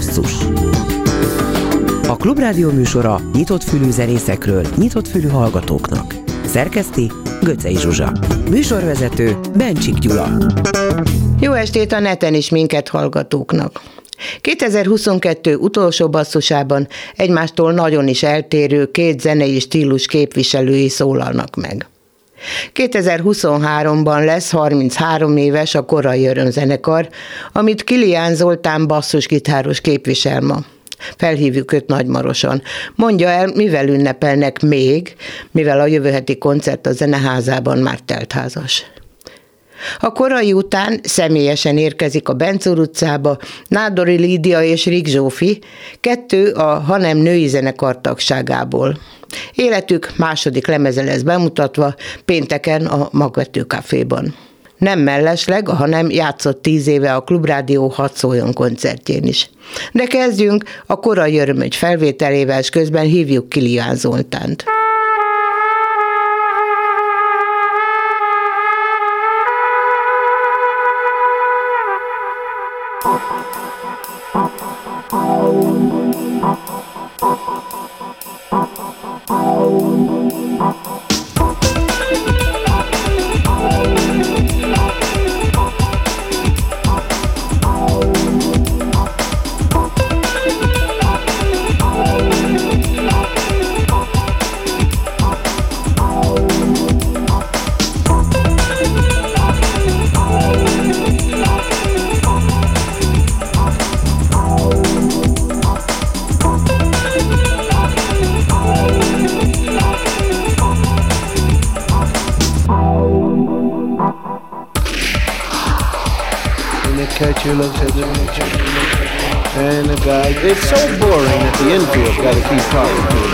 Basszus A Klubrádió műsora nyitott fülű zenészekről, nyitott fülű hallgatóknak. Szerkeszti Göcej Zsuzsa. Műsorvezető Bencsik Gyula. Jó estét a neten is minket hallgatóknak. 2022 utolsó basszusában egymástól nagyon is eltérő két zenei stílus képviselői szólalnak meg. 2023-ban lesz 33 éves a korai örömzenekar, amit Kilián Zoltán basszusgitáros képvisel ma. Felhívjuk őt Nagymaroson. Mondja el, mivel ünnepelnek még, mivel a jövő heti koncert a zeneházában már teltházas. A korai után személyesen érkezik a Bencúr utcába Nádori Lídia és Rik Zsófi, kettő a Hanem női zenekar tagságából. Életük második lemeze lesz bemutatva pénteken a Magvető Caféban. Nem mellesleg, hanem játszott tíz éve a Klubrádió hat szóljon koncertjén is. De kezdjünk a korai örömögy felvételével, és közben hívjuk Kilián Zoltánt. It's so boring that the infield's got to keep talking to himself.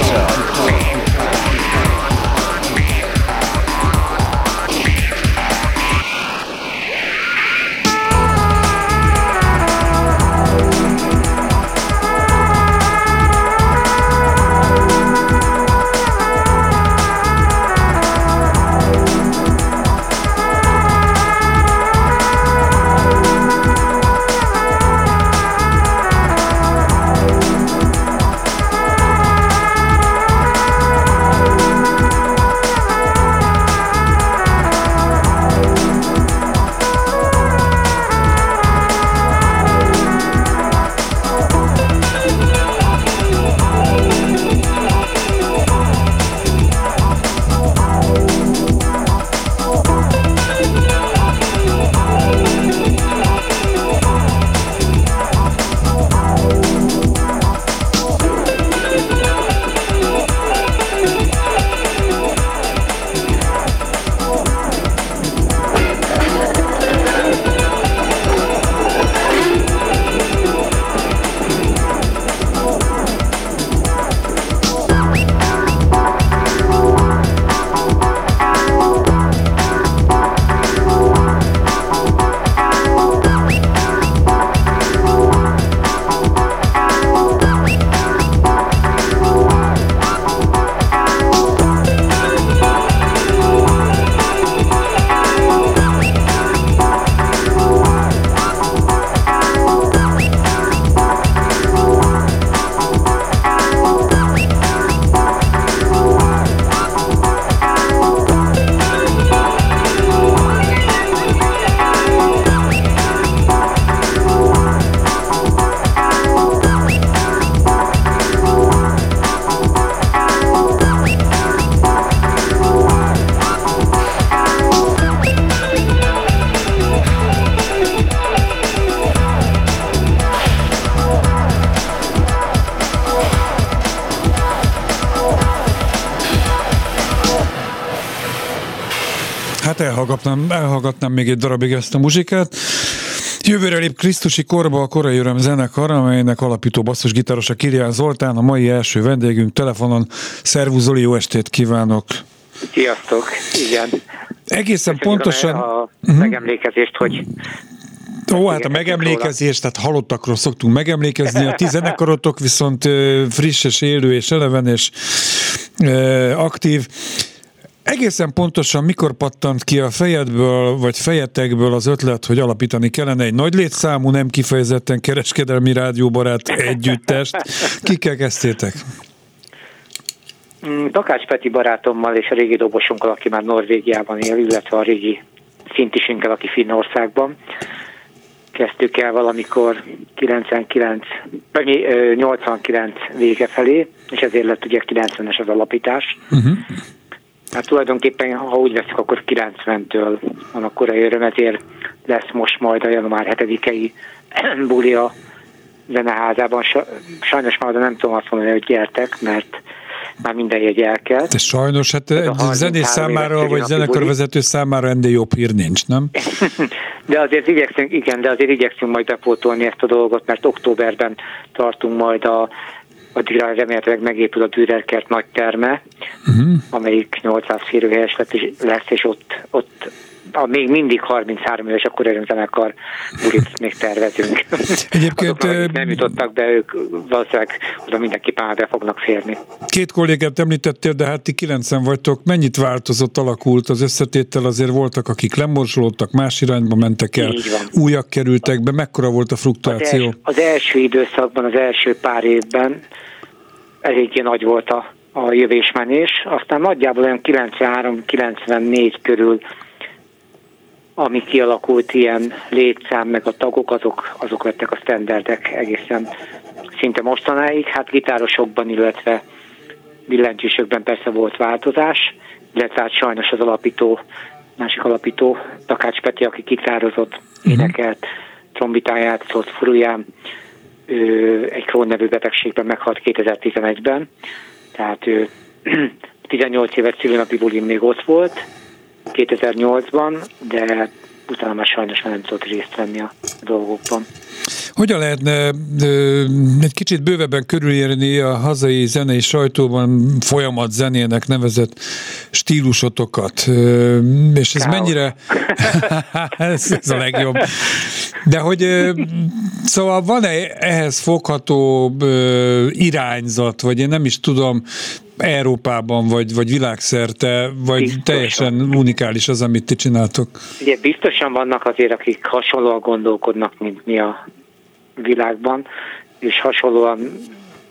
Még egy darabig ezt a muzsikát. Jövőre lép Krisztusi korba a Korai Öröm zenekar, amelynek alapító basszusgitárosa Kirián Zoltán, a mai első vendégünk telefonon. Szervusz Zoli, jó estét kívánok! Sziasztok, igen. Egészen Köszönjük pontosan... A uh-huh. megemlékezést, hogy Ó, hát a megemlékezés, tehát halottakról szoktunk megemlékezni, a ti zenekarotok viszont friss és élő és eleven és aktív. Egészen pontosan mikor pattant ki a fejedből, vagy fejetekből az ötlet, hogy alapítani kellene egy nagy létszámú, nem kifejezetten kereskedelmi rádióbarát együttest? Kikkel kezdtétek? Mm, Takács Peti barátommal és a régi dobosunkkal, aki már Norvégiában él, illetve a régi szintisünkkel, aki Finnországban. Kezdtük el valamikor 99, vagy 89 vége felé, és ezért lett ugye 90-es az alapítás. Uh-huh. Hát tulajdonképpen, ha úgy veszik, akkor 90-től van a korai öröm, ezért lesz most majd a január 7-i buli a zeneházában. Sajnos már nem tudom azt mondani, hogy gyertek, mert már minden jegy elkelt. De sajnos, hát egy zenész számára, vagy zenekarvezető számára ennél jobb hír nincs, nem? de azért igyekszünk, igen, de azért igyekszünk majd bepótolni ezt a dolgot, mert októberben tartunk majd a addigra remélhetőleg megépül a Dürerkert nagy terme, uh-huh. amelyik 800 férőhelyes lesz, és ott, ott a még mindig 33 éves, akkor erőn zenekar bulit még tervezünk. Egyébként Azok, nem jutottak be, ők valószínűleg oda mindenképpen be fognak férni. Két kollégát említettél, de hát ti 90 vagytok. Mennyit változott, alakult az összetétel? Azért voltak, akik lemorzsolódtak, más irányba mentek el, újak kerültek be. Mekkora volt a fluktuáció? Az, els, az első időszakban, az első pár évben eléggé nagy volt a, a jövésmenés, aztán nagyjából olyan 93-94 körül ami kialakult ilyen létszám, meg a tagok, azok, azok lettek a standardek egészen szinte mostanáig. Hát gitárosokban, illetve billentyűsökben persze volt változás, illetve hát sajnos az alapító, másik alapító, Takács Peti, aki gitározott, uh-huh. énekelt, trombitáját, szólt furuján, ő egy Crohn nevű betegségben meghalt 2011-ben, tehát ő 18 éves szülőnapi bulin még ott volt, 2008-ban, de utána már sajnos nem tudott részt venni a dolgokban. Hogyan lehetne egy kicsit bővebben körülírni a hazai zenei sajtóban folyamat zenének nevezett stílusotokat? És ez Káosz. mennyire... ez, ez a legjobb. De hogy szóval van-e ehhez fogható irányzat, vagy én nem is tudom, Európában, vagy, vagy világszerte, vagy biztosan. teljesen unikális az, amit ti csináltok? Ugye biztosan vannak azért, akik hasonlóan gondolkodnak, mint mi a világban, és hasonlóan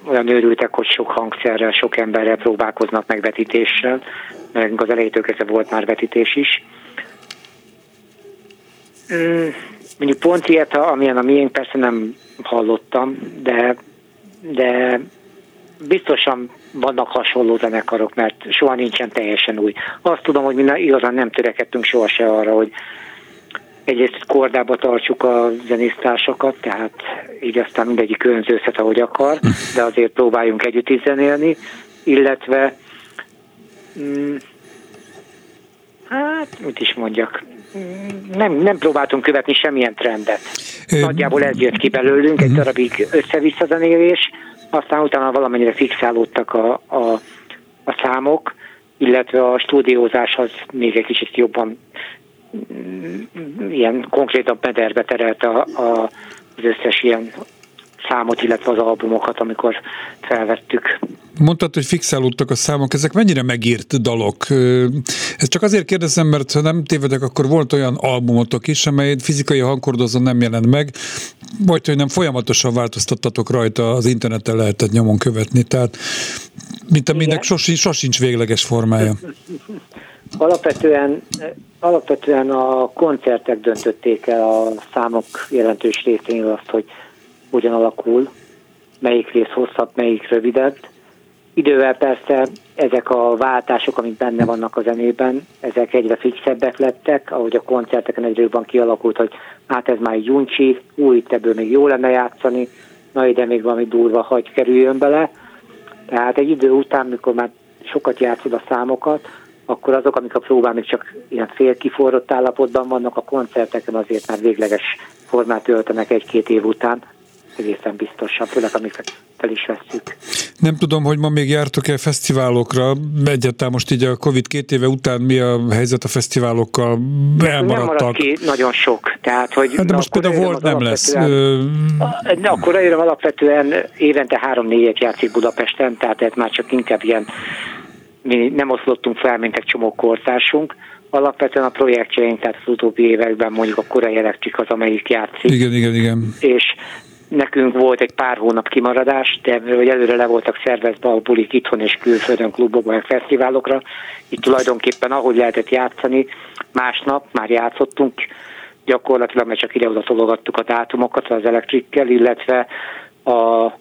olyan őrültek, hogy sok hangszerrel, sok emberrel próbálkoznak meg vetítéssel, mert az elejétől kezdve volt már vetítés is. Mm, mondjuk pont ilyet, amilyen a miénk, persze nem hallottam, de, de biztosan vannak hasonló zenekarok, mert soha nincsen teljesen új. Azt tudom, hogy mi igazán nem törekedtünk soha se arra, hogy egyrészt kordába tartsuk a zenésztársakat, tehát így aztán mindegyik önzőszet, ahogy akar, de azért próbáljunk együtt is zenélni, illetve mm, hát, mit is mondjak, nem, nem próbáltunk követni semmilyen trendet. Nagyjából ez jött ki belőlünk, egy mhm. darabig össze-vissza zenélés, aztán utána valamennyire fixálódtak a, a, a számok, illetve a stúdiózás az még egy kicsit jobban mm, ilyen konkrétabb mederbe terelte a, a, az összes ilyen számot, illetve az albumokat, amikor felvettük. Mondtad, hogy fixálódtak a számok, ezek mennyire megírt dalok? Ezt csak azért kérdezem, mert ha nem tévedek, akkor volt olyan albumotok is, amely fizikai hangkordozón nem jelent meg, vagy hogy nem folyamatosan változtattatok rajta, az interneten lehetett nyomon követni, tehát mint aminek sosincs, sosincs végleges formája. Alapvetően, alapvetően a koncertek döntötték el a számok jelentős részénél azt, hogy hogyan alakul, melyik rész hosszabb, melyik rövidebb. Idővel persze ezek a váltások, amik benne vannak a zenében, ezek egyre fixebbek lettek, ahogy a koncerteken egyre jobban kialakult, hogy hát ez már egy juncsi, új, itt ebből még jó lenne játszani, na ide még valami durva hagy kerüljön bele. Tehát egy idő után, mikor már sokat játszod a számokat, akkor azok, amik a próbán még csak ilyen fél kiforrott állapotban vannak, a koncerteken azért már végleges formát öltenek egy-két év után, egészen biztosan, főleg amiket fel is vesszük. Nem tudom, hogy ma még jártok-e fesztiválokra, egyáltalán most így a Covid két éve után mi a helyzet a fesztiválokkal? Elmaradtak. Nem ki nagyon sok. Tehát, hogy hát de most például volt nem lesz. De akkor öröm alapvetően évente három-négyet játszik Budapesten, tehát ez már csak inkább ilyen mi nem oszlottunk fel, mint egy csomó kortársunk. Alapvetően a projektjeink, tehát az utóbbi években mondjuk a korai elektrik az, amelyik játszik. Igen, igen, igen. És nekünk volt egy pár hónap kimaradás, de hogy előre le voltak szervezve a bulik itthon és külföldön, klubokban, fesztiválokra. Itt tulajdonképpen ahogy lehetett játszani, másnap már játszottunk, gyakorlatilag mert csak ide-oda tologattuk a dátumokat az elektrikkel, illetve a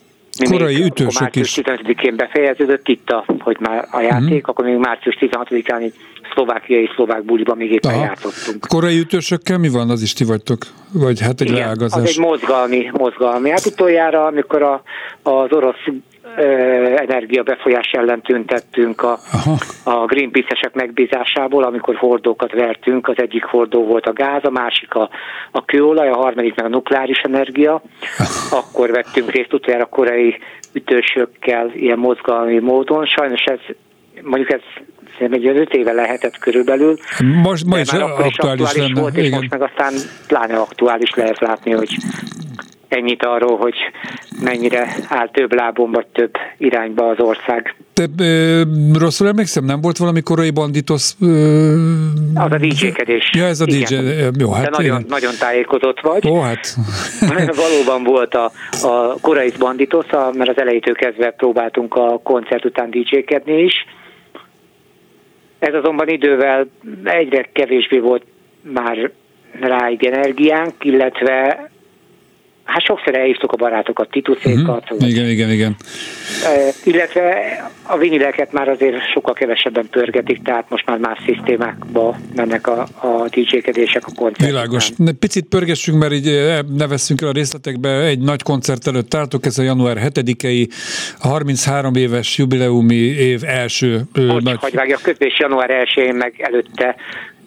Korai ütősök március 15-én befejeződött itt, a, hogy már a játék, uh-huh. akkor még március 16-án egy szlovákiai szlovák buliban még éppen Aha. játszottunk. Korai ütősökkel mi van, az is ti vagytok? Vagy hát egy Igen, leágazás? az egy mozgalmi, mozgalmi. Hát utoljára, amikor a, az orosz energiabefolyás ellen tüntettünk a, a Greenpeace-esek megbízásából, amikor hordókat vertünk. Az egyik hordó volt a gáz, a másik a, a kőolaj, a harmadik meg a nukleáris energia. Akkor vettünk részt utoljára korai ütősökkel ilyen mozgalmi módon. Sajnos ez mondjuk ez szerintem egy öt éve lehetett körülbelül. Most ma is, aktuális, aktuális lenne, volt, és igen. most meg aztán pláne aktuális lehet látni, hogy ennyit arról, hogy mennyire áll több lábon vagy több irányba az ország. Te ö, rosszul emlékszem, nem volt valami korai banditos? Ö, az a DJ-kedés. Ja, ez a DJ. Jó, hát nagyon, nagyon tájékozott vagy. Ó, hát. Valóban volt a, a korai banditos, mert az elejétől kezdve próbáltunk a koncert után DJ-kedni is. Ez azonban idővel egyre kevésbé volt már ráig energiánk, illetve Hát sokszor elhívtuk a barátokat, tituszékat. Uh-huh. Igen, igen, igen. Illetve a vinileket már azért sokkal kevesebben pörgetik, tehát most már más szisztémákba mennek a, a DJ-kedések a koncertek. Világos. Picit pörgessünk, mert így ne veszünk el a részletekbe. Egy nagy koncert előtt álltok, ez a január 7-i, a 33 éves jubileumi év első Most nagy... Hogy vágja, közben január 1-én meg előtte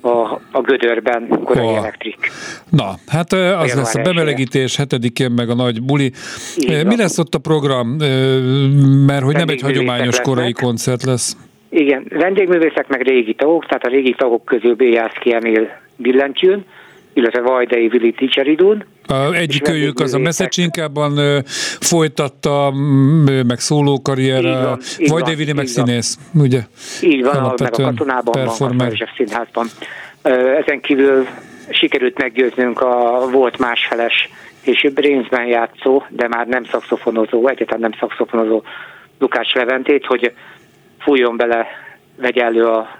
a, a gödörben korai oh. elektrik. Na, hát az lesz a bemelegítés, hetedikén meg a nagy buli. Így Mi lesz ott a program? Mert hogy nem egy hagyományos korai koncert lesz. Igen, vendégművészek meg régi tagok, tehát a régi tagok közül Béjászki Emil billentyűn, illetve Vajdai Vili Ticseridun. Egyik őjük az a Messecsinkában folytatta, meg szólókarrier, Vajdai Vili meg színész, ugye? Így van, meg a katonában van, a Színházban. Ezen kívül sikerült meggyőznünk a volt másfeles és Brainsben játszó, de már nem szakszofonozó, egyáltalán nem szakszofonozó Lukács Leventét, hogy fújjon bele, vegye elő a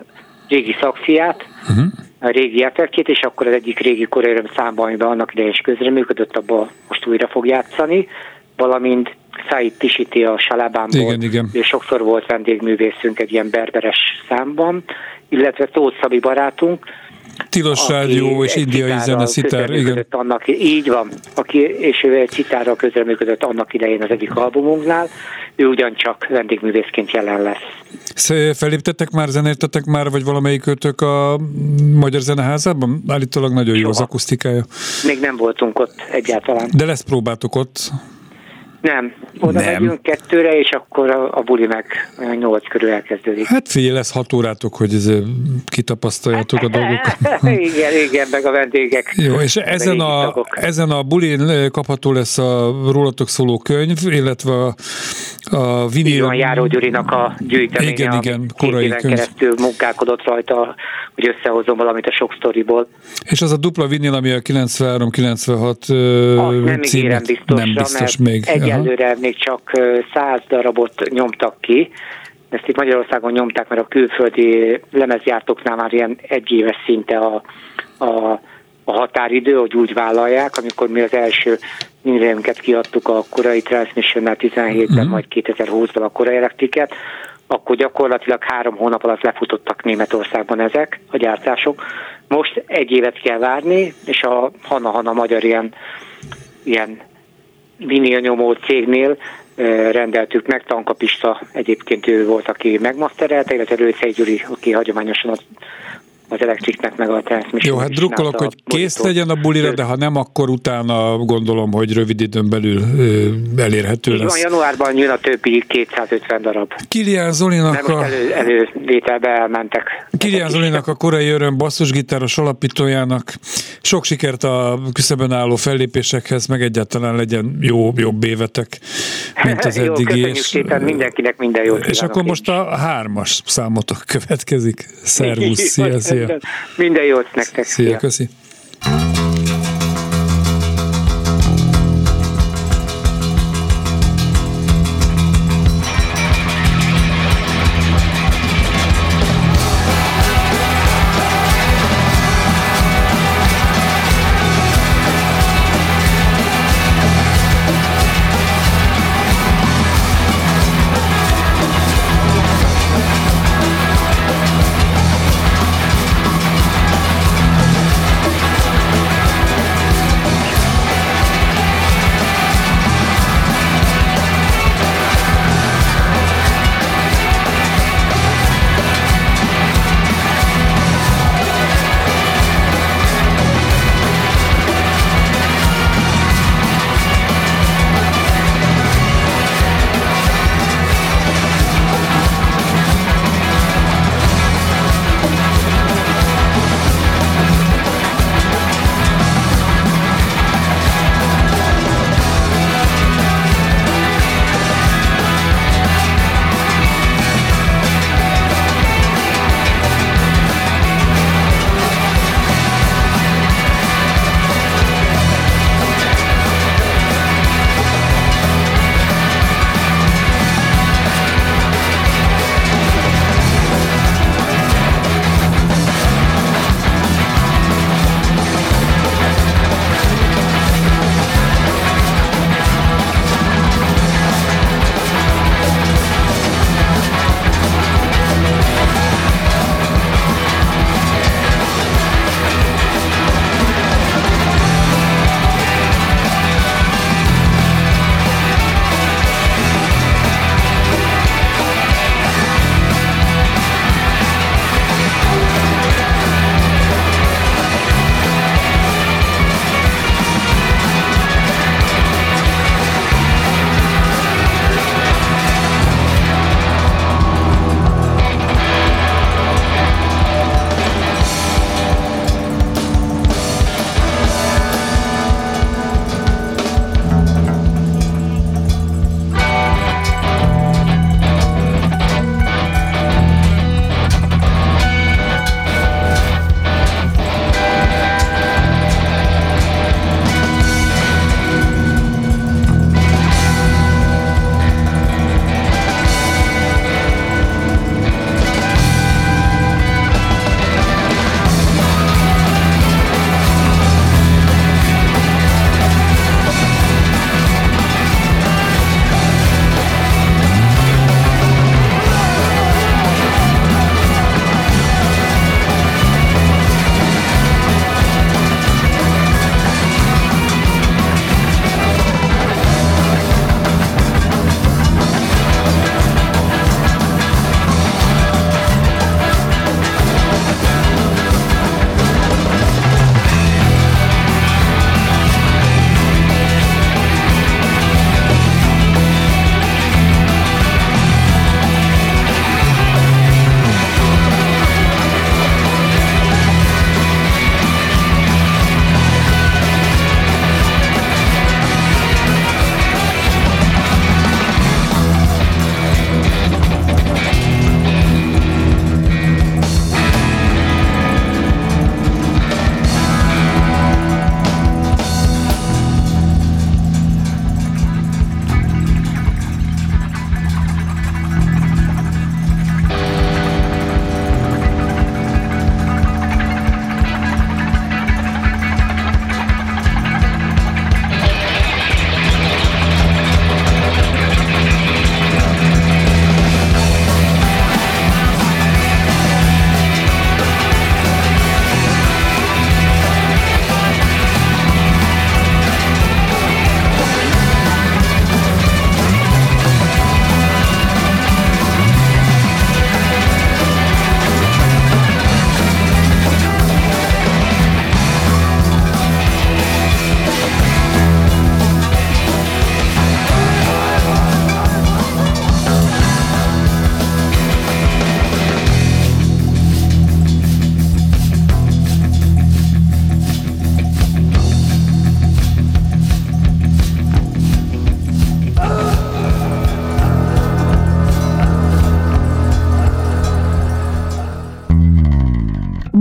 régi szaksziát, uh-huh a régi effektjét, és akkor az egyik régi korérőm számban, amiben annak idején is közreműködött, abban most újra fog játszani, valamint Said Tisiti a Salabámból, igen, igen. és sokszor volt vendégművészünk egy ilyen berberes számban, illetve Tóth Szabi barátunk, Tilos Rádió és indiai zene, szitár, igen. Annak, így van, aki, és ő egy szitárral közreműködött annak idején az egyik albumunknál, ő ugyancsak vendégművészként jelen lesz. Felépítettek már, zenéltetek már, vagy valamelyik kötök a Magyar Zeneházában? Állítólag nagyon Soha. jó az akusztikája. Még nem voltunk ott egyáltalán. De lesz próbátok ott? Nem, oda nem. megyünk kettőre, és akkor a, a buli meg nyolc körül elkezdődik. Hát figyelj, lesz hat órátok, hogy ez, kitapasztaljátok a dolgokat. igen, igen, meg a vendégek. Jó, és ezen a, ezen a bulin kapható lesz a rólatok szóló könyv, illetve a, a vinil... Igen, Járó Gyurinak a gyűjteménye, igen, igen, korai könyv. keresztül munkálkodott rajta, hogy összehozom valamit a sok sztoriból. És az a dupla vinil, ami a 93-96 nem ígérem biztosra, nem biztos még. egyelőre Aha. még csak 100 darabot nyomtak ki, ezt itt Magyarországon nyomták, mert a külföldi lemezjártóknál már ilyen egyéves szinte a, a, a határidő, hogy úgy vállalják, amikor mi az első minőséget kiadtuk a korai Transmissionnál 17-ben, uh-huh. majd 2020-ban a korai elektriket, akkor gyakorlatilag három hónap alatt lefutottak Németországban ezek a gyártások. Most egy évet kell várni, és a Hana-Hana magyar ilyen, ilyen vinilnyomó cégnél rendeltük meg, Tanka Pista egyébként ő volt, aki megmaszterelte, illetve Rőcei Gyuri, aki hagyományosan az az elektriknek meg a transmission. Jó, hát drukkolok, hogy kész legyen a bulira, de ha nem, akkor utána gondolom, hogy rövid időn belül elérhető Így lesz. Van, januárban jön a többi 250 darab. Kilián Zolinak a... Elő, elővételbe elmentek. Kilián Zolinak a korai öröm basszusgitáros alapítójának. Sok sikert a küszöbön álló fellépésekhez, meg egyáltalán legyen jó, jobb évetek. mint az Jó, eddigi. köszönjük és, szépen mindenkinek minden jót és akkor most a hármas számotok következik. Szervusz, is. Szia, szia. Minden jót nektek. Szia, köszi.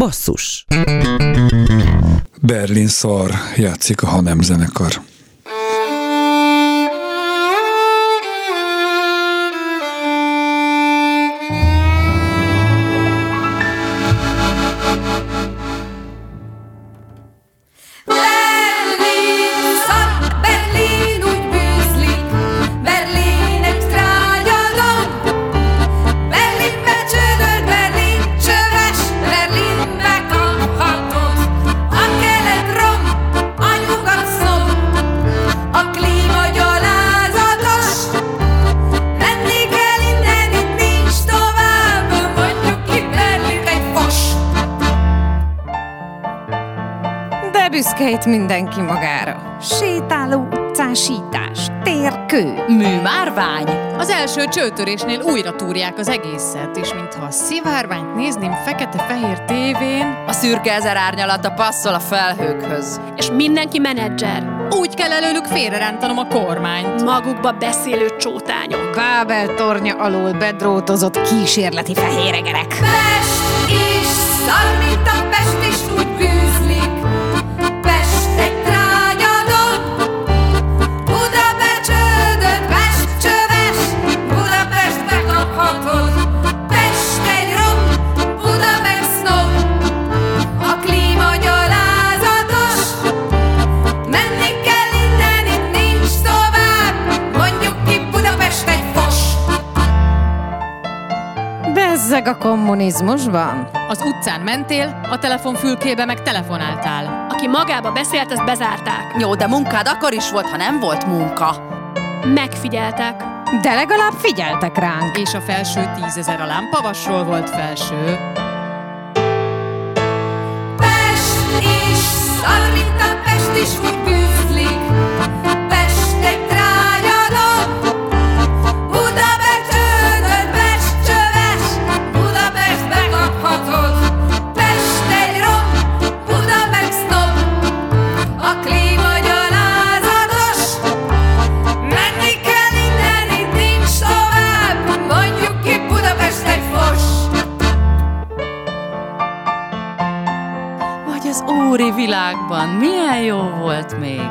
Basszus Berlin szar játszik a Hanem zenekar. Újra túrják az egészet, és mintha a szivárványt nézném fekete-fehér tévén, a szürke ezer árnyalata passzol a felhőkhöz. És mindenki menedzser. Úgy kell előlük félrerántanom a kormányt. Magukba beszélő csótányok. Bábel tornya alól bedrótozott kísérleti fehéregerek. Pest is szar, kommunizmusban? Az utcán mentél, a telefonfülkébe meg telefonáltál. Aki magába beszélt, ezt bezárták. Jó, de munkád akkor is volt, ha nem volt munka. Megfigyeltek. De legalább figyeltek ránk. És a felső tízezer a lámpavasról volt felső. Pest is, szar, mint a Pest is úgy bűzlik. Az úri világban milyen jó volt még.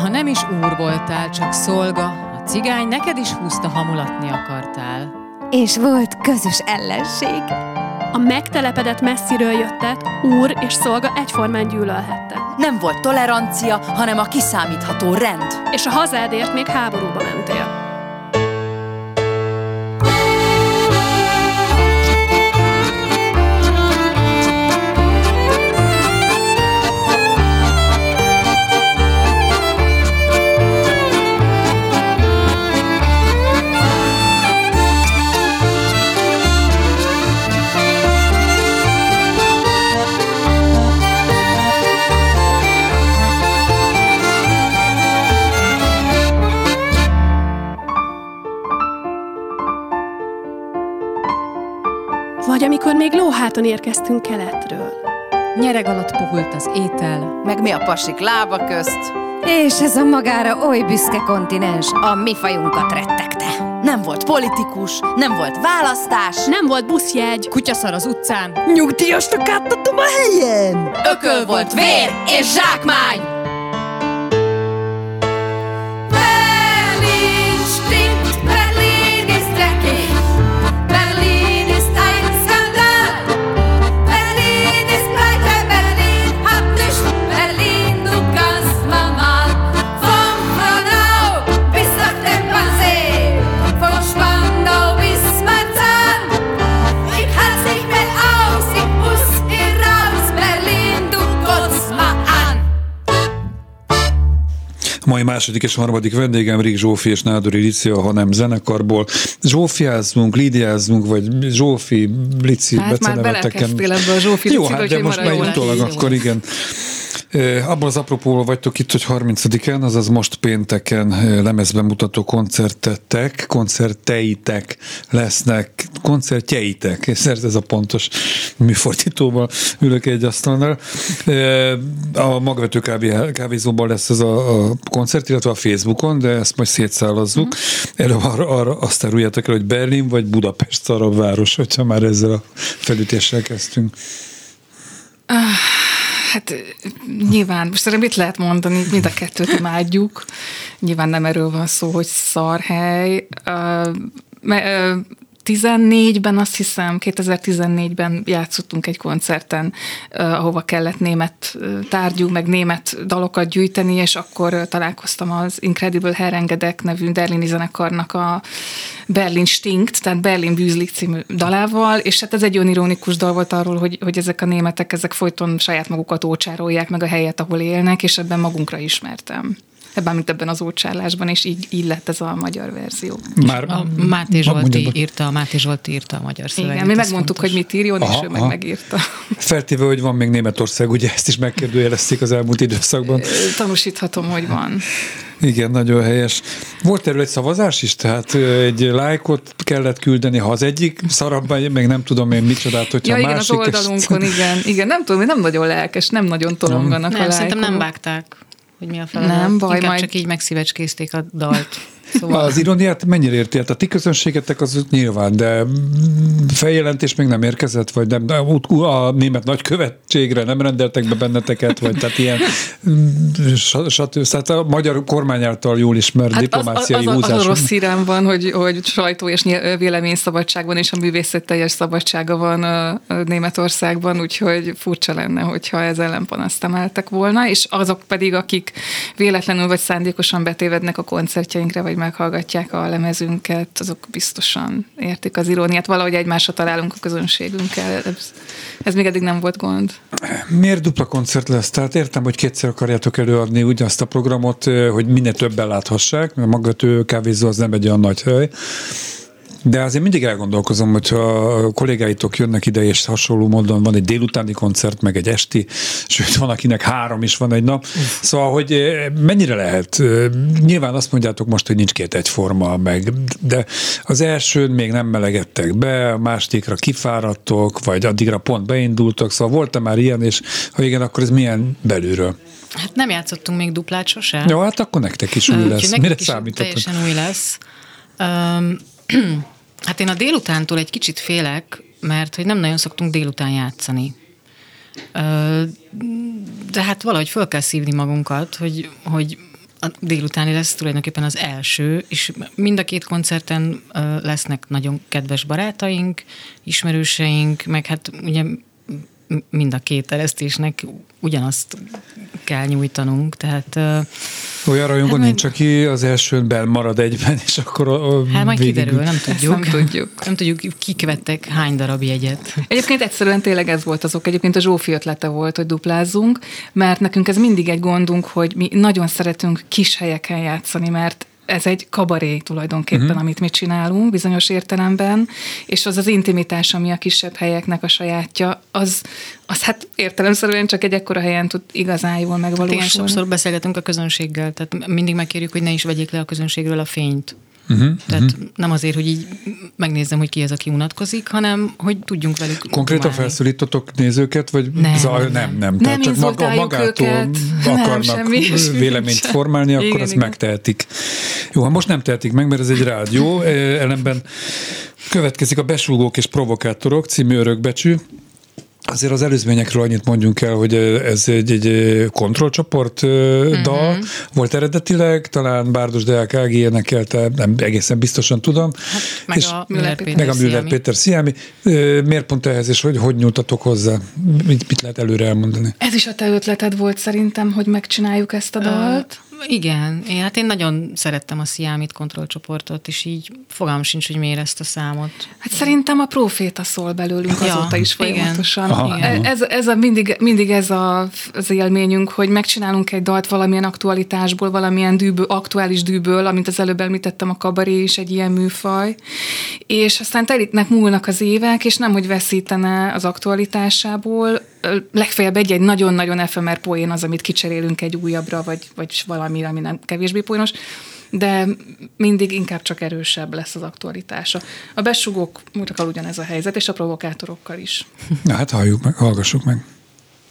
Ha nem is úr voltál, csak szolga, a cigány neked is húzta hamulatni akartál. És volt közös ellenség. A megtelepedett messziről jöttet, úr és szolga egyformán gyűlölhette. Nem volt tolerancia, hanem a kiszámítható rend. És a hazádért még háborúba mentél. Még lóháton érkeztünk keletről. Nyereg alatt puhult az étel, Meg mi a pasik lába közt. És ez a magára oly büszke kontinens a mi fajunkat rettegte. Nem volt politikus, nem volt választás, Nem volt buszjegy, kutyaszar az utcán, Nyugdíjasnak átadom a helyem! ököl volt vér és zsákmány. Második és harmadik vendégem Rik Zsófi és Nádori Licia, ha nem zenekarból. Zsófiázzunk, Lidiázzunk, vagy Zsófi, Lici, Hát már beceneveteken. belekezdtél ebbe a Zsófi Jó, Licibe, hát de most már utólag akkor igen. Abban az apropóval vagytok itt, hogy 30-án, azaz most pénteken lemezbemutató koncertetek, koncerteitek lesznek, koncertjeitek, és ez a pontos műfordítóval ülök egy asztalnál. A magvető kávé, kávézóban lesz ez a, a koncert, illetve a Facebookon, de ezt majd szétszállazzuk. Előbb arra, arra azt áruljátok el, hogy Berlin vagy Budapest szarabb város, hogyha már ezzel a felütéssel kezdtünk. Hát nyilván, most erre mit lehet mondani, mind a kettőt imádjuk. Nyilván nem erről van szó, hogy szarhely. Ö, me- ö, 14-ben azt hiszem, 2014-ben játszottunk egy koncerten, ahova kellett német tárgyú, meg német dalokat gyűjteni, és akkor találkoztam az Incredible Herengedek nevű berlini zenekarnak a Berlin Stinkt, tehát Berlin Bűzlik című dalával, és hát ez egy olyan ironikus dal volt arról, hogy, hogy ezek a németek, ezek folyton saját magukat ócsárolják meg a helyet, ahol élnek, és ebben magunkra ismertem ebben, mint ebben az ócsárlásban, és így, így lett ez a magyar verzió. Már, A Máté Zsolti írta, a Máté Zsolti írta a magyar szöveget. Igen, mi megmondtuk, fontos. hogy mit írjon, és Aha, ő meg aha. megírta. Feltéve, hogy van még Németország, ugye ezt is megkérdőjelezték az elmúlt időszakban. Tanúsíthatom, hogy van. Igen, nagyon helyes. Volt erről egy szavazás is, tehát egy lájkot kellett küldeni, ha az egyik szarabban, meg nem tudom én micsodát, hogyha Ja, a igen, az másik... oldalunkon, igen. Igen, nem tudom, nem nagyon lelkes, nem nagyon tolonganak a Nem, szerintem nem vágták, hogy mi a feladat. Nem baj, Inkább majd- csak így megszívecskézték a dalt. Szóval... Az ironiát mennyire érti? Hát a ti közönségetek az nyilván, de feljelentés még nem érkezett, vagy nem, a német nagykövetségre nem rendeltek be benneteket, vagy tehát ilyen mm, stb. Tehát a magyar kormány által jól ismert hát diplomáciai az, az, az, az húzás. a rossz hírem van, hogy, hogy sajtó és véleményszabadság van, és a művészet teljes szabadsága van a Németországban, úgyhogy furcsa lenne, hogyha ez ellen panaszt emeltek volna, és azok pedig, akik véletlenül vagy szándékosan betévednek a koncertjeinkre, vagy meghallgatják a lemezünket, azok biztosan értik az iróniát. Valahogy egymásra találunk a közönségünkkel. Ez, ez még eddig nem volt gond. Miért dupla koncert lesz? Tehát értem, hogy kétszer akarjátok előadni ugyanazt a programot, eh, hogy minél többen láthassák, mert maga kávézó az nem egy olyan nagy hely. De azért mindig elgondolkozom, hogyha a kollégáitok jönnek ide, és hasonló módon van egy délutáni koncert, meg egy esti, sőt, van akinek három is van egy nap. Szóval, hogy eh, mennyire lehet? Eh, Nyilván azt mondjátok most, hogy nincs két egyforma, meg, de az elsőn még nem melegedtek be, a másodikra kifáradtok, vagy addigra pont beindultok, szóval volt-e már ilyen, és ha igen, akkor ez milyen belülről? Hát nem játszottunk még duplát sose. Jó, hát akkor nektek is új Úgyhogy lesz. nekünk Mire is számítotok? Teljesen új lesz. Um, hát én a délutántól egy kicsit félek, mert hogy nem nagyon szoktunk délután játszani. De hát valahogy föl kell szívni magunkat, hogy, hogy a délutáni lesz tulajdonképpen az első, és mind a két koncerten lesznek nagyon kedves barátaink, ismerőseink, meg hát ugye mind a két eresztésnek ugyanazt kell nyújtanunk, tehát Olyan rajongó Hát nincs, aki az elsőn bel marad egyben, és akkor a, a Hát majd végig- kiderül, nem tudjuk. nem tudjuk. Nem tudjuk, kik vettek hány darab jegyet. Egyébként egyszerűen tényleg ez volt azok. Egyébként a Zsófi ötlete volt, hogy duplázzunk, mert nekünk ez mindig egy gondunk, hogy mi nagyon szeretünk kis helyeken játszani, mert ez egy kabaré tulajdonképpen, uh-huh. amit mi csinálunk bizonyos értelemben, és az az intimitás, ami a kisebb helyeknek a sajátja, az, az hát értelemszerűen csak egy ekkora helyen tud igazán jól Hát megvalósulni. igen, sokszor beszélgetünk a közönséggel, tehát mindig megkérjük, hogy ne is vegyék le a közönségről a fényt. Uh-huh, Tehát uh-huh. nem azért, hogy így megnézzem, hogy ki az, aki unatkozik, hanem hogy tudjunk velük Konkrétan dumálni. felszólítotok nézőket, vagy Nem, zaj, nem, nem, nem. Nem Tehát csak maga, magától őket. Nem, akarnak semmi ilyesmi véleményt nincsen. formálni, akkor Igen, ezt igen. megtehetik. Jó, ha most nem tehetik meg, mert ez egy rádió, eh, ellenben következik a Besúgók és Provokátorok című örökbecsű, Azért az előzményekről annyit mondjunk el, hogy ez egy, egy kontrollcsoport uh-huh. dal volt eredetileg, talán Bárdos Deák Ági énekelte, nem egészen biztosan tudom. Hát, meg és a Müller Péter meg a Müller. Péter Sziámi. Miért pont ehhez, és hogy, hogy nyúltatok hozzá? Mit, mit lehet előre elmondani? Ez is a te ötleted volt szerintem, hogy megcsináljuk ezt a dalt. Igen, én, hát én nagyon szerettem a Sziámit kontrollcsoportot, és így fogalmam sincs, hogy miért ezt a számot. Hát szerintem a proféta szól belőlünk Ja, azóta is igen. folyamatosan. Aha. Ez, ez a mindig, mindig ez a, az élményünk, hogy megcsinálunk egy dalt valamilyen aktualitásból, valamilyen dűből, aktuális dűből, amint az előbb említettem, a kabaré is egy ilyen műfaj, és aztán telítnek, múlnak az évek, és nem, hogy veszítene az aktualitásából, legfeljebb egy-egy nagyon-nagyon efemer poén az, amit kicserélünk egy újabbra, vagy, vagy valamire, ami nem kevésbé poénos, de mindig inkább csak erősebb lesz az aktualitása. A besugók múltakkal ugyanez a helyzet, és a provokátorokkal is. Na hát halljuk meg, hallgassuk meg.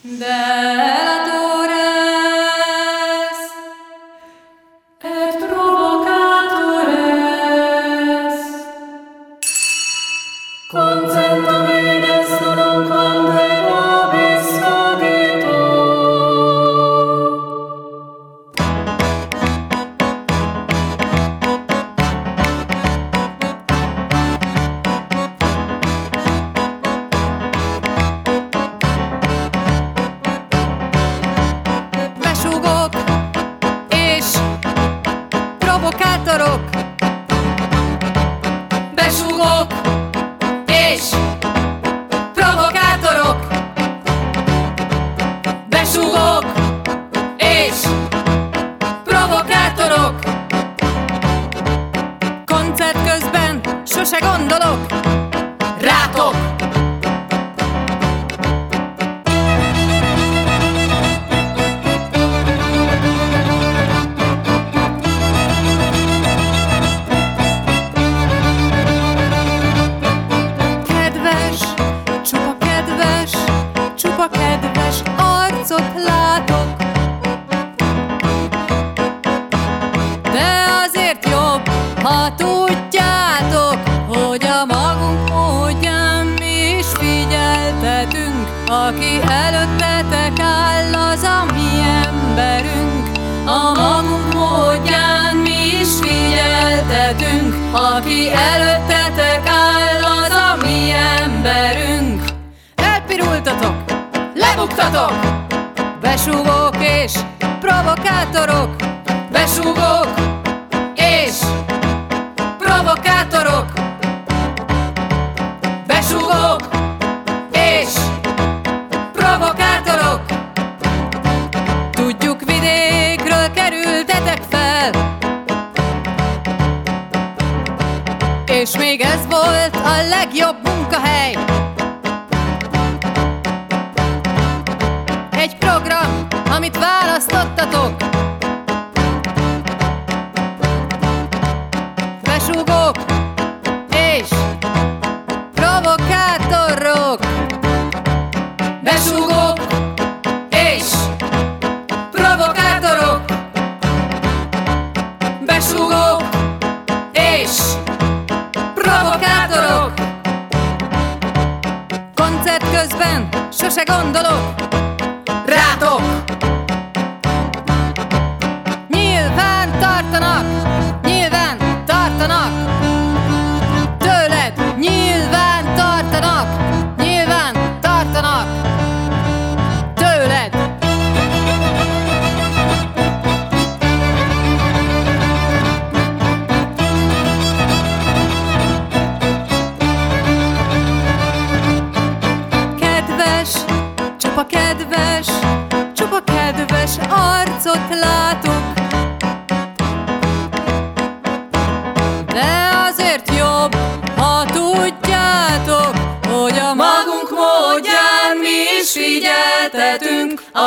Delatores et Aki előttetek áll, az a mi emberünk. A magunk módján mi is figyeltetünk. Aki előttetek áll, az a mi emberünk. Elpirultatok, lebuktatok, besúgók és provokátorok, besúgók és és még ez volt a legjobb munkahely. Egy program, amit választottatok. Közben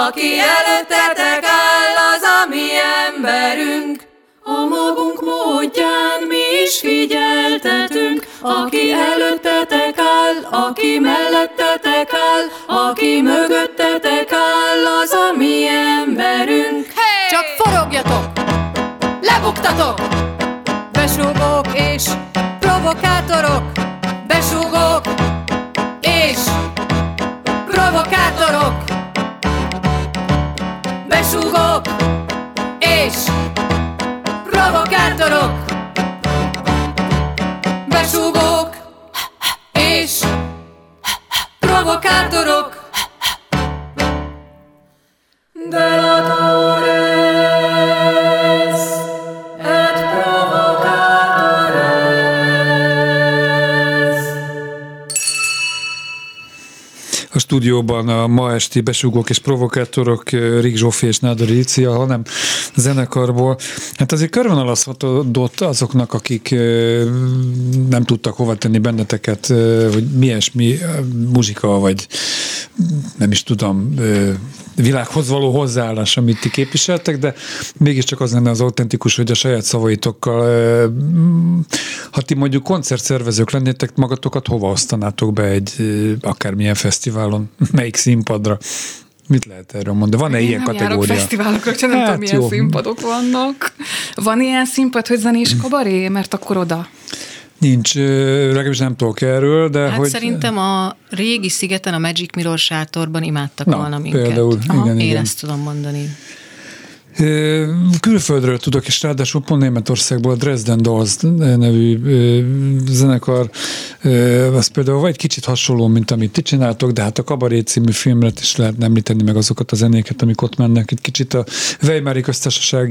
Aki előttetek áll, az a mi emberünk. A magunk módján mi is figyeltetünk, aki előttetek áll, aki mellettetek áll, aki mögöttetek áll, az a mi emberünk. Hey! Csak forogjatok, lebuktatok, besúgók és provokátorok, stúdióban a ma esti besugók és provokátorok Rik Zsófi és Nádor Lícia, hanem zenekarból. Hát azért körvonalazhatódott azoknak, akik nem tudtak hova tenni benneteket, hogy mi ilyesmi muzsika, vagy nem is tudom, világhoz való hozzáállás, amit ti képviseltek, de mégiscsak az lenne az autentikus, hogy a saját szavaitokkal, ha ti mondjuk koncertszervezők lennétek, magatokat hova osztanátok be egy akármilyen fesztiválon, melyik színpadra? Mit lehet erről mondani? Van-e Én ilyen nem kategória? fesztiválokra, csak nem Hát tudom, milyen jó. színpadok vannak. Van ilyen színpad, hogy zenés kabaré? Mert akkor oda. Nincs, legalábbis nem tudok erről, de Hát hogy... szerintem a régi szigeten, a Magic Mirror sátorban imádtak Na, volna minket. például, igen, Én igen. ezt tudom mondani. Külföldről tudok, és ráadásul pont Németországból a Dresden Dolls nevű zenekar, az például vagy kicsit hasonló, mint amit ti csináltok, de hát a Kabaré című filmre is lehet említeni meg azokat a zenéket, amik ott mennek. Itt kicsit a Weimári köztársaság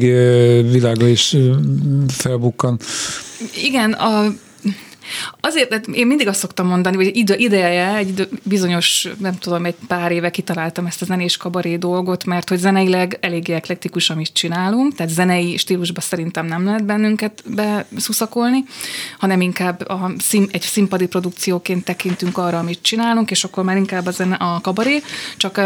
világa is felbukkan. Igen, a, Azért, mert én mindig azt szoktam mondani, hogy ide, ideje, egy bizonyos, nem tudom, egy pár éve kitaláltam ezt a zenés kabaré dolgot, mert hogy zeneileg eléggé eklektikus, amit csinálunk, tehát zenei stílusban szerintem nem lehet bennünket beszuszakolni, hanem inkább a szín, egy színpadi produkcióként tekintünk arra, amit csinálunk, és akkor már inkább a, zene, a kabaré, csak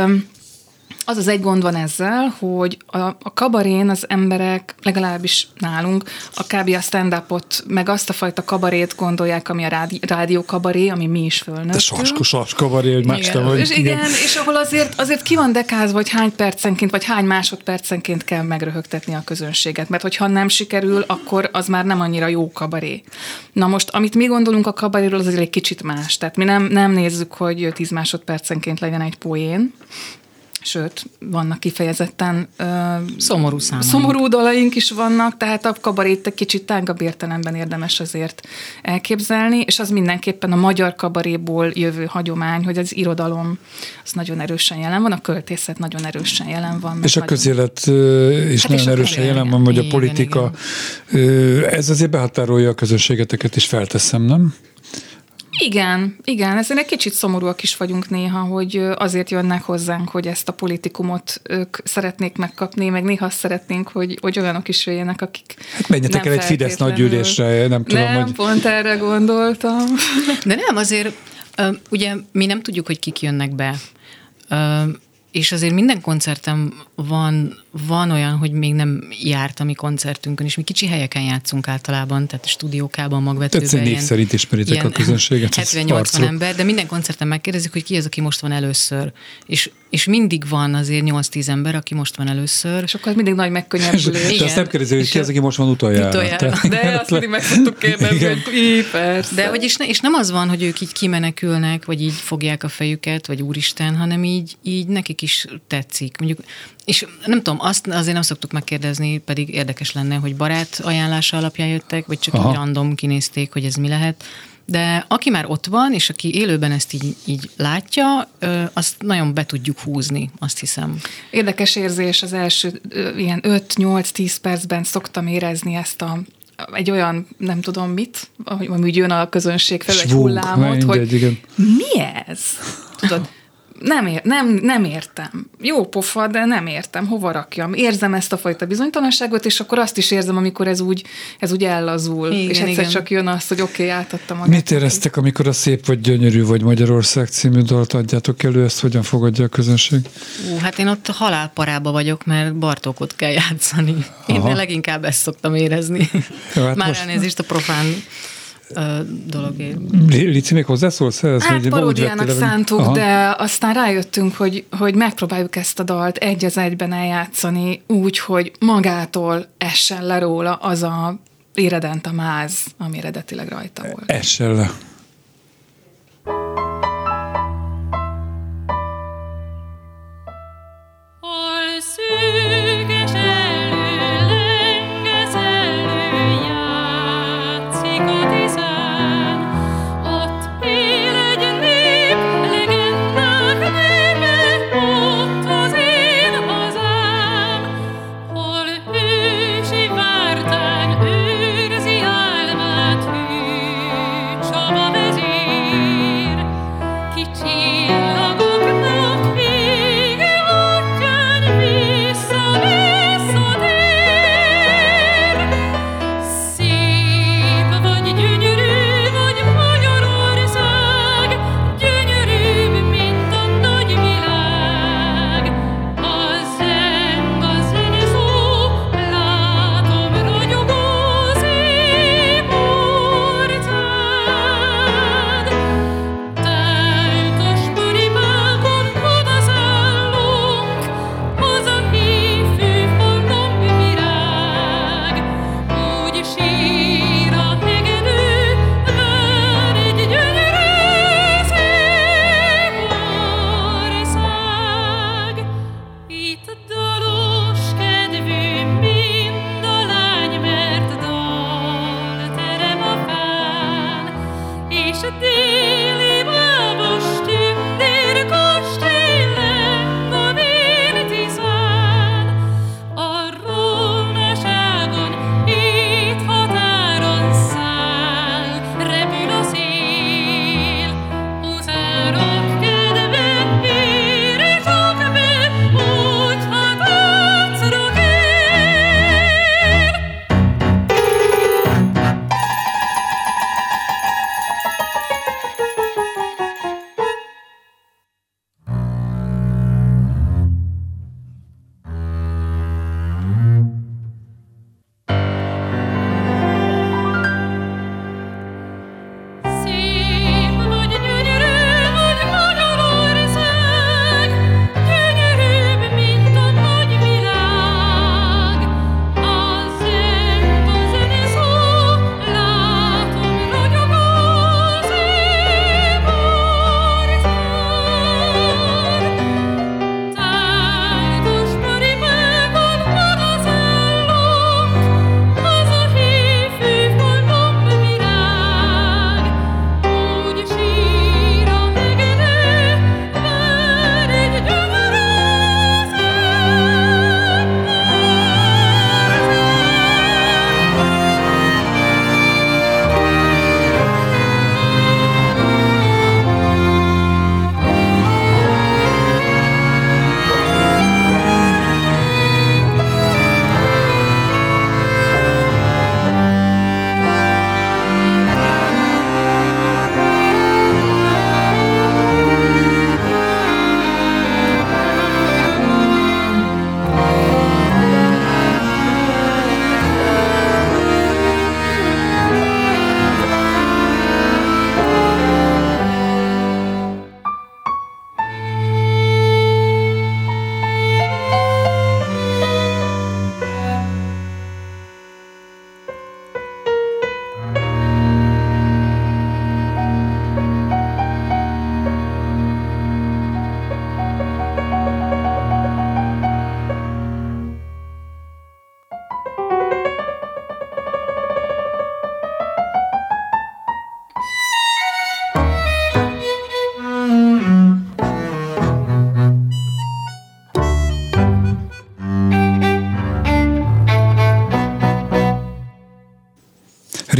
az az egy gond van ezzel, hogy a, a kabarén az emberek, legalábbis nálunk, a kb. a stand meg azt a fajta kabarét gondolják, ami a rádi, rádió kabaré, ami mi is fölnőttünk. De saskos, sas kabaré, hogy más igen. vagy. És igen, igen, és ahol azért, azért ki van dekázva, hogy hány percenként, vagy hány másodpercenként kell megröhögtetni a közönséget, mert hogyha nem sikerül, akkor az már nem annyira jó kabaré. Na most, amit mi gondolunk a kabaréről, az egy kicsit más. Tehát mi nem, nem nézzük, hogy 10 másodpercenként legyen egy poén, sőt, vannak kifejezetten uh, szomorú számaink. Szomorú dalaink is vannak, tehát a kabarét egy kicsit tágabb értelemben érdemes azért elképzelni, és az mindenképpen a magyar kabaréból jövő hagyomány, hogy az irodalom az nagyon erősen jelen van, a költészet nagyon erősen jelen van. És a nagyon... közélet is hát nagyon erősen jelen van, vagy a politika. Igen. Ez azért behatárolja a közönségeteket is, felteszem, nem? Igen, igen, ezen egy kicsit szomorúak is vagyunk néha, hogy azért jönnek hozzánk, hogy ezt a politikumot ők szeretnék megkapni, meg néha azt szeretnénk, hogy, hogy olyanok is jöjjenek, akik Hát menjetek el egy Fidesz nagygyűlésre, nem tudom, nem, hogy... pont erre gondoltam. De nem, azért ugye mi nem tudjuk, hogy kik jönnek be és azért minden koncertem van, van olyan, hogy még nem járt a mi koncertünkön, és mi kicsi helyeken játszunk általában, tehát a stúdiókában, magvetőben. Tehát név szerint ismeritek a közönséget. 70-80 ember, de minden koncerten megkérdezik, hogy ki az, aki most van először. És, és mindig van azért 8-10 ember, aki most van először. És akkor mindig nagy megkönnyebbülés. De azt nem kérdezi, hogy ki az, aki most van utoljára. utoljára. De azt mindig meg szoktuk kérdezni, hogy persze. De hogy és, ne, és nem az van, hogy ők így kimenekülnek, vagy így fogják a fejüket, vagy úristen, hanem így, így nekik is tetszik. Mondjuk, és nem tudom, azt azért nem szoktuk megkérdezni, pedig érdekes lenne, hogy barát ajánlása alapján jöttek, vagy csak Aha. így random kinézték, hogy ez mi lehet. De aki már ott van, és aki élőben ezt így, így látja, azt nagyon be tudjuk húzni, azt hiszem. Érdekes érzés az első ilyen 5-8-10 percben szoktam érezni ezt a egy olyan, nem tudom mit, hogy jön a közönség fel, egy hullámot, hogy igen. mi ez? Tudod, nem, ér, nem, nem értem. Jó pofa, de nem értem, hova rakjam. Érzem ezt a fajta bizonytalanságot, és akkor azt is érzem, amikor ez úgy, ez úgy ellazul. Igen, és egyszer igen. csak jön az, hogy oké, okay, átadtam magát. Mit éreztek, amikor a Szép vagy Gyönyörű vagy Magyarország című dalt adjátok elő, ezt hogyan fogadja a közönség? Ú, hát én ott halálparába vagyok, mert Bartókot kell játszani. Én leginkább ezt szoktam érezni. Jó, hát Már most... elnézést a profán dologért. Lici, még hozzászólsz ehhez? Hát paródiának szántuk, Aha. de aztán rájöttünk, hogy, hogy megpróbáljuk ezt a dalt egy az egyben eljátszani úgy, hogy magától essen le róla az a éredent a máz, ami eredetileg rajta volt. Essen le. Shabbat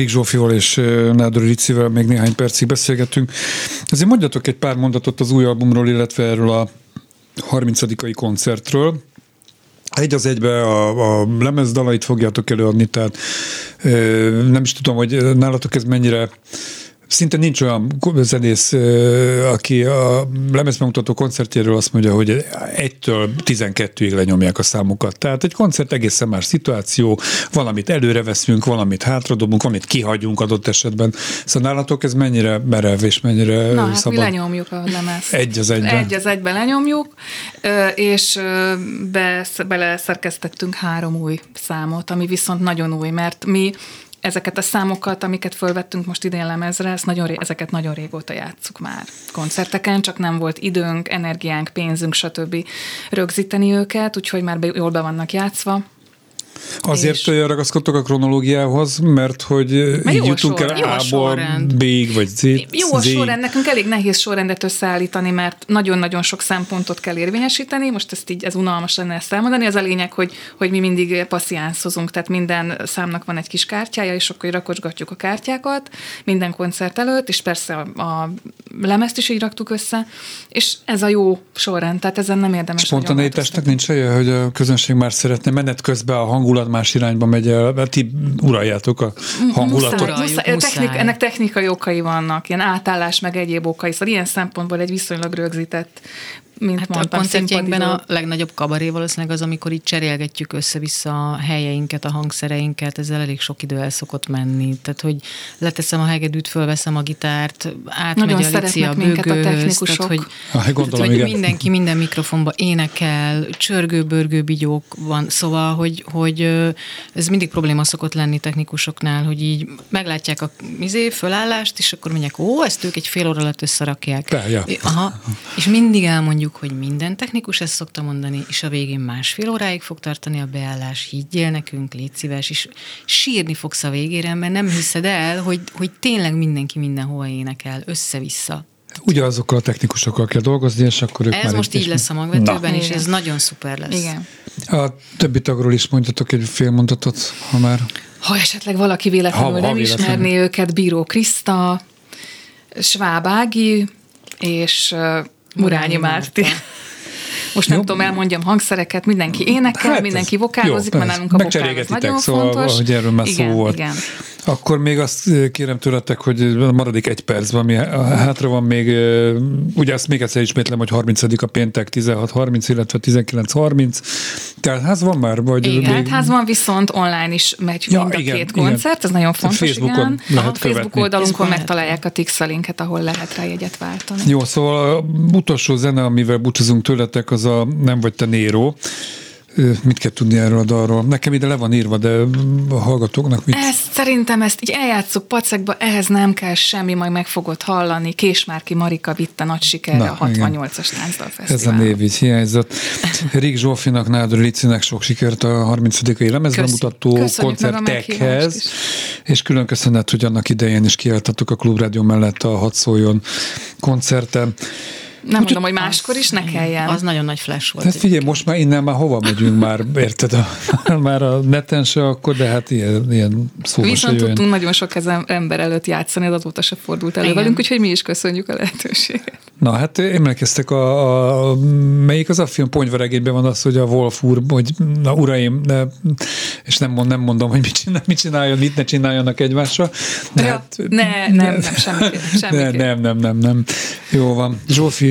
Rik Zsófival és Nádor Ricivel még néhány percig beszélgettünk. Azért mondjatok egy pár mondatot az új albumról, illetve erről a 30 koncertről. Egy az egybe a, a lemezdalait fogjátok előadni, tehát ö, nem is tudom, hogy nálatok ez mennyire Szinte nincs olyan zenész, aki a lemezbemutató koncertjéről azt mondja, hogy egytől 12-ig lenyomják a számokat. Tehát egy koncert egészen más szituáció, valamit előre veszünk, valamit hátradobunk, valamit kihagyunk adott esetben. Szóval nálatok ez mennyire merev és mennyire Na, hát szabad? mi lenyomjuk a lemezt. Egy az egyben. Egy az egyben lenyomjuk, és be, beleszerkesztettünk három új számot, ami viszont nagyon új, mert mi ezeket a számokat, amiket fölvettünk most idén lemezre, ezt nagyon, ré- ezeket nagyon régóta játsszuk már koncerteken, csak nem volt időnk, energiánk, pénzünk, stb. rögzíteni őket, úgyhogy már be, jól be vannak játszva. Azért és... ragaszkodtok a kronológiához, mert hogy Mert így a jutunk el. Jó a A-ból. B-ig, vagy Z. Jó a sorrend, nekünk elég nehéz sorrendet összeállítani, mert nagyon-nagyon sok szempontot kell érvényesíteni, most ezt így, ez unalmas lenne ezt elmondani, az a lényeg, hogy, hogy mi mindig passziánszozunk, tehát minden számnak van egy kis kártyája, és akkor rakocsgatjuk a kártyákat minden koncert előtt, és persze a, a lemezt is így raktuk össze, és ez a jó sorrend, tehát ezen nem érdemes Spontaneitásnak nincs helye, hogy a közönség már szeretne menet közben a hangulat más irányba megy el, mert ti uraljátok a hangulatot. Muszáj, muszáj, technik, ennek technikai okai vannak, ilyen átállás, meg egyéb okai, szóval ilyen szempontból egy viszonylag rögzített, mint Hát mondtam, a koncertjeinkben a legnagyobb kabaré valószínűleg az, amikor így cserélgetjük össze-vissza a helyeinket, a hangszereinket, ezzel elég sok idő el szokott menni. Tehát, hogy leteszem a hegedűt, fölveszem a gitárt, átmegy Nagyon a Lici a minket a bőgőhöz, technikusok. tehát, hogy, Ah, gondolom, tehát, hogy igen. mindenki minden mikrofonba énekel, csörgő-börgő bigyók van, szóval, hogy, hogy ez mindig probléma szokott lenni technikusoknál, hogy így meglátják a izé, fölállást, és akkor mondják, ó, ezt ők egy fél óra alatt összerakják. Te, ja. Aha, és mindig elmondjuk, hogy minden technikus ezt szokta mondani, és a végén másfél óráig fog tartani a beállás, higgyél nekünk, légy szíves, és sírni fogsz a végére, mert nem hiszed el, hogy, hogy tényleg mindenki mindenhova énekel, össze-vissza. Ugyanazokkal a technikusokkal kell dolgozni, és akkor ők Ez már most így lesz a magvetőben, Na. és ez nagyon szuper lesz. Igen. A többi tagról is mondjatok egy fél mondatot, ha már. Ha esetleg valaki véletlenül Ha- ha nem véletlenül. ismerné őket, Bíró Kriszta, Schwab Ági és uh, Murányi Márti. Most nem Jó. tudom, elmondjam hangszereket, mindenki énekel, Hát hát ez- mindenki vokálozik, jó, mert nálunk a vokál az nagyon szóval, fontos. hogy erről már igen, szó volt. Igen. Akkor még azt kérem tőletek, hogy a maradék egy percben, ami hátra van még, ugye azt még egyszer ismétlem, hogy 30 a péntek 16.30, illetve 19.30. Tehát ház van már? Vagy Igen, még... házban viszont online is megy Ja, mind a igen, két igen. koncert, ez nagyon fontos, Facebookon igen. lehet a Facebook követni. oldalunkon Facebookon megtalálják a Tixa linket, ahol lehet rá jegyet váltani. Jó, szóval a utolsó zene, amivel búcsúzunk tőletek, az a Nem vagy te Néró. Ö, Mit kell tudni erről a dalról? Nekem ide le van írva, de a hallgatóknak mit? Ezt szerintem ezt így eljátszuk pacekba, ehhez nem kell semmi, majd meg fogod hallani. Késmárki Marika vitte nagy sikerre Na, a igen. 68-as táncdal Ez a név így hiányzott. Rik Zsófinak, Nádor Licinek sok sikert a 30. lemezbemutató Köszönjük meg a koncertekhez, és külön köszönet, hogy annak idején is kiálltatok a Klubrádió mellett a Hadd szóljon koncerten. Nem mondom, hogy máskor is ne kelljen. Az nagyon nagy flash volt. Tehát figyelj, most már innen már hova megyünk már, érted? A, már a neten se akkor, de hát ilyen, ilyen szóba se Viszont jöjjön. tudtunk nagyon sok ezen ember előtt játszani, az azóta se fordult elő Igen. velünk, úgyhogy mi is köszönjük a lehetőséget. Na hát emlékeztek a, a melyik az a film Ponyvaregényben van az, hogy a Wolf úr, hogy na uraim, ne, és nem, mond, nem mondom, hogy mit, csinál, mit csináljon, mit ne csináljanak egymásra. De Ja, hát, ne, nem, nem, semmiképp, ne, semmiképp. nem, nem, nem, nem. Jó van. Zsófi,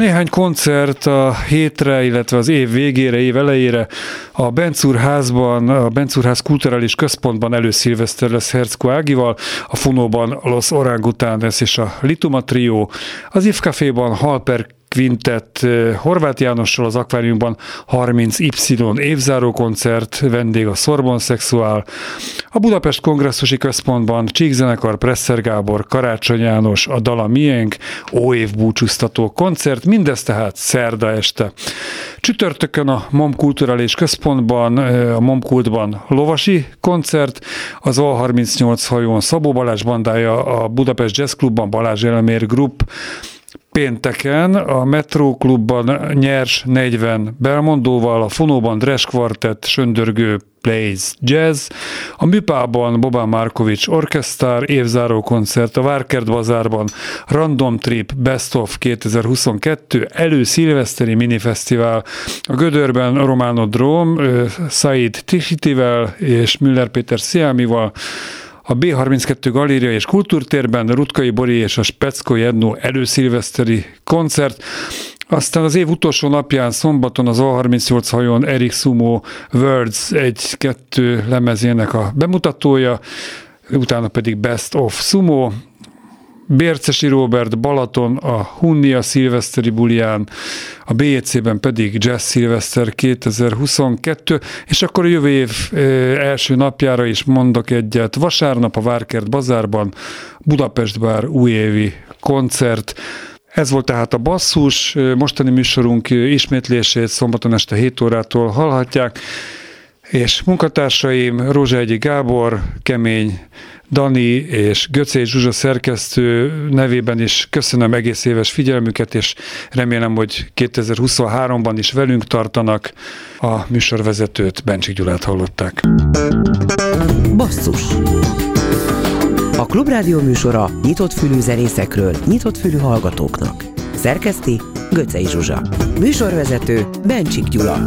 néhány koncert a hétre, illetve az év végére, év elejére a Bencúrházban, a Bencúrház Kulturális Központban előszilveszter lesz Herzko Ágival, a Funóban Los Orangutanes és a Lituma Trio, az If Halper Quintet Horváth Jánossal az akváriumban 30Y évzáró koncert, vendég a Sorbon Szexuál, a Budapest Kongresszusi Központban Csíkzenekar, Presser Gábor, Karácsony János, a Dala Miénk, óév búcsúztató koncert, mindez tehát szerda este. Csütörtökön a MOM Kulturális Központban, a MOM Kultban lovasi koncert, az A38 hajón Szabó Balázs bandája, a Budapest Jazz Clubban Balázs Elemér Group, Pénteken a Metro Klubban nyers 40 Belmondóval, a Fonóban Dres Quartet, Söndörgő Plays Jazz, a Műpában Bobán Markovics Orkesztár évzáró koncert, a Várkert Bazárban Random Trip Best of 2022, elő szilveszteri minifesztivál, a Gödörben Romano Dróm, Said Tishitivel és Müller Péter Sziámival, a B32 Galéria és Kultúrtérben Rutkai Bori és a Specko Jedno előszilveszteri koncert, aztán az év utolsó napján szombaton az A38 hajón Erik Sumo Words egy-kettő lemezének a bemutatója, utána pedig Best of Sumo, Bércesi Robert Balaton, a Hunnia Szilveszteri Bulián, a BJC-ben pedig Jazz Szilveszter 2022, és akkor a jövő év első napjára is mondok egyet. Vasárnap a Várkert Bazárban Budapest Bár újévi koncert, ez volt tehát a basszus, mostani műsorunk ismétlését szombaton este 7 órától hallhatják, és munkatársaim Rózsegyi Gábor, Kemény Dani és Göcé Zsuzsa szerkesztő nevében is köszönöm egész éves figyelmüket, és remélem, hogy 2023-ban is velünk tartanak. A műsorvezetőt, Bencsik Gyulát hallották. Basszus A Klubrádió műsora nyitott fülű zenészekről, nyitott fülű hallgatóknak. Szerkeszti Göcej Zsuzsa. Műsorvezető Bencsik Gyula.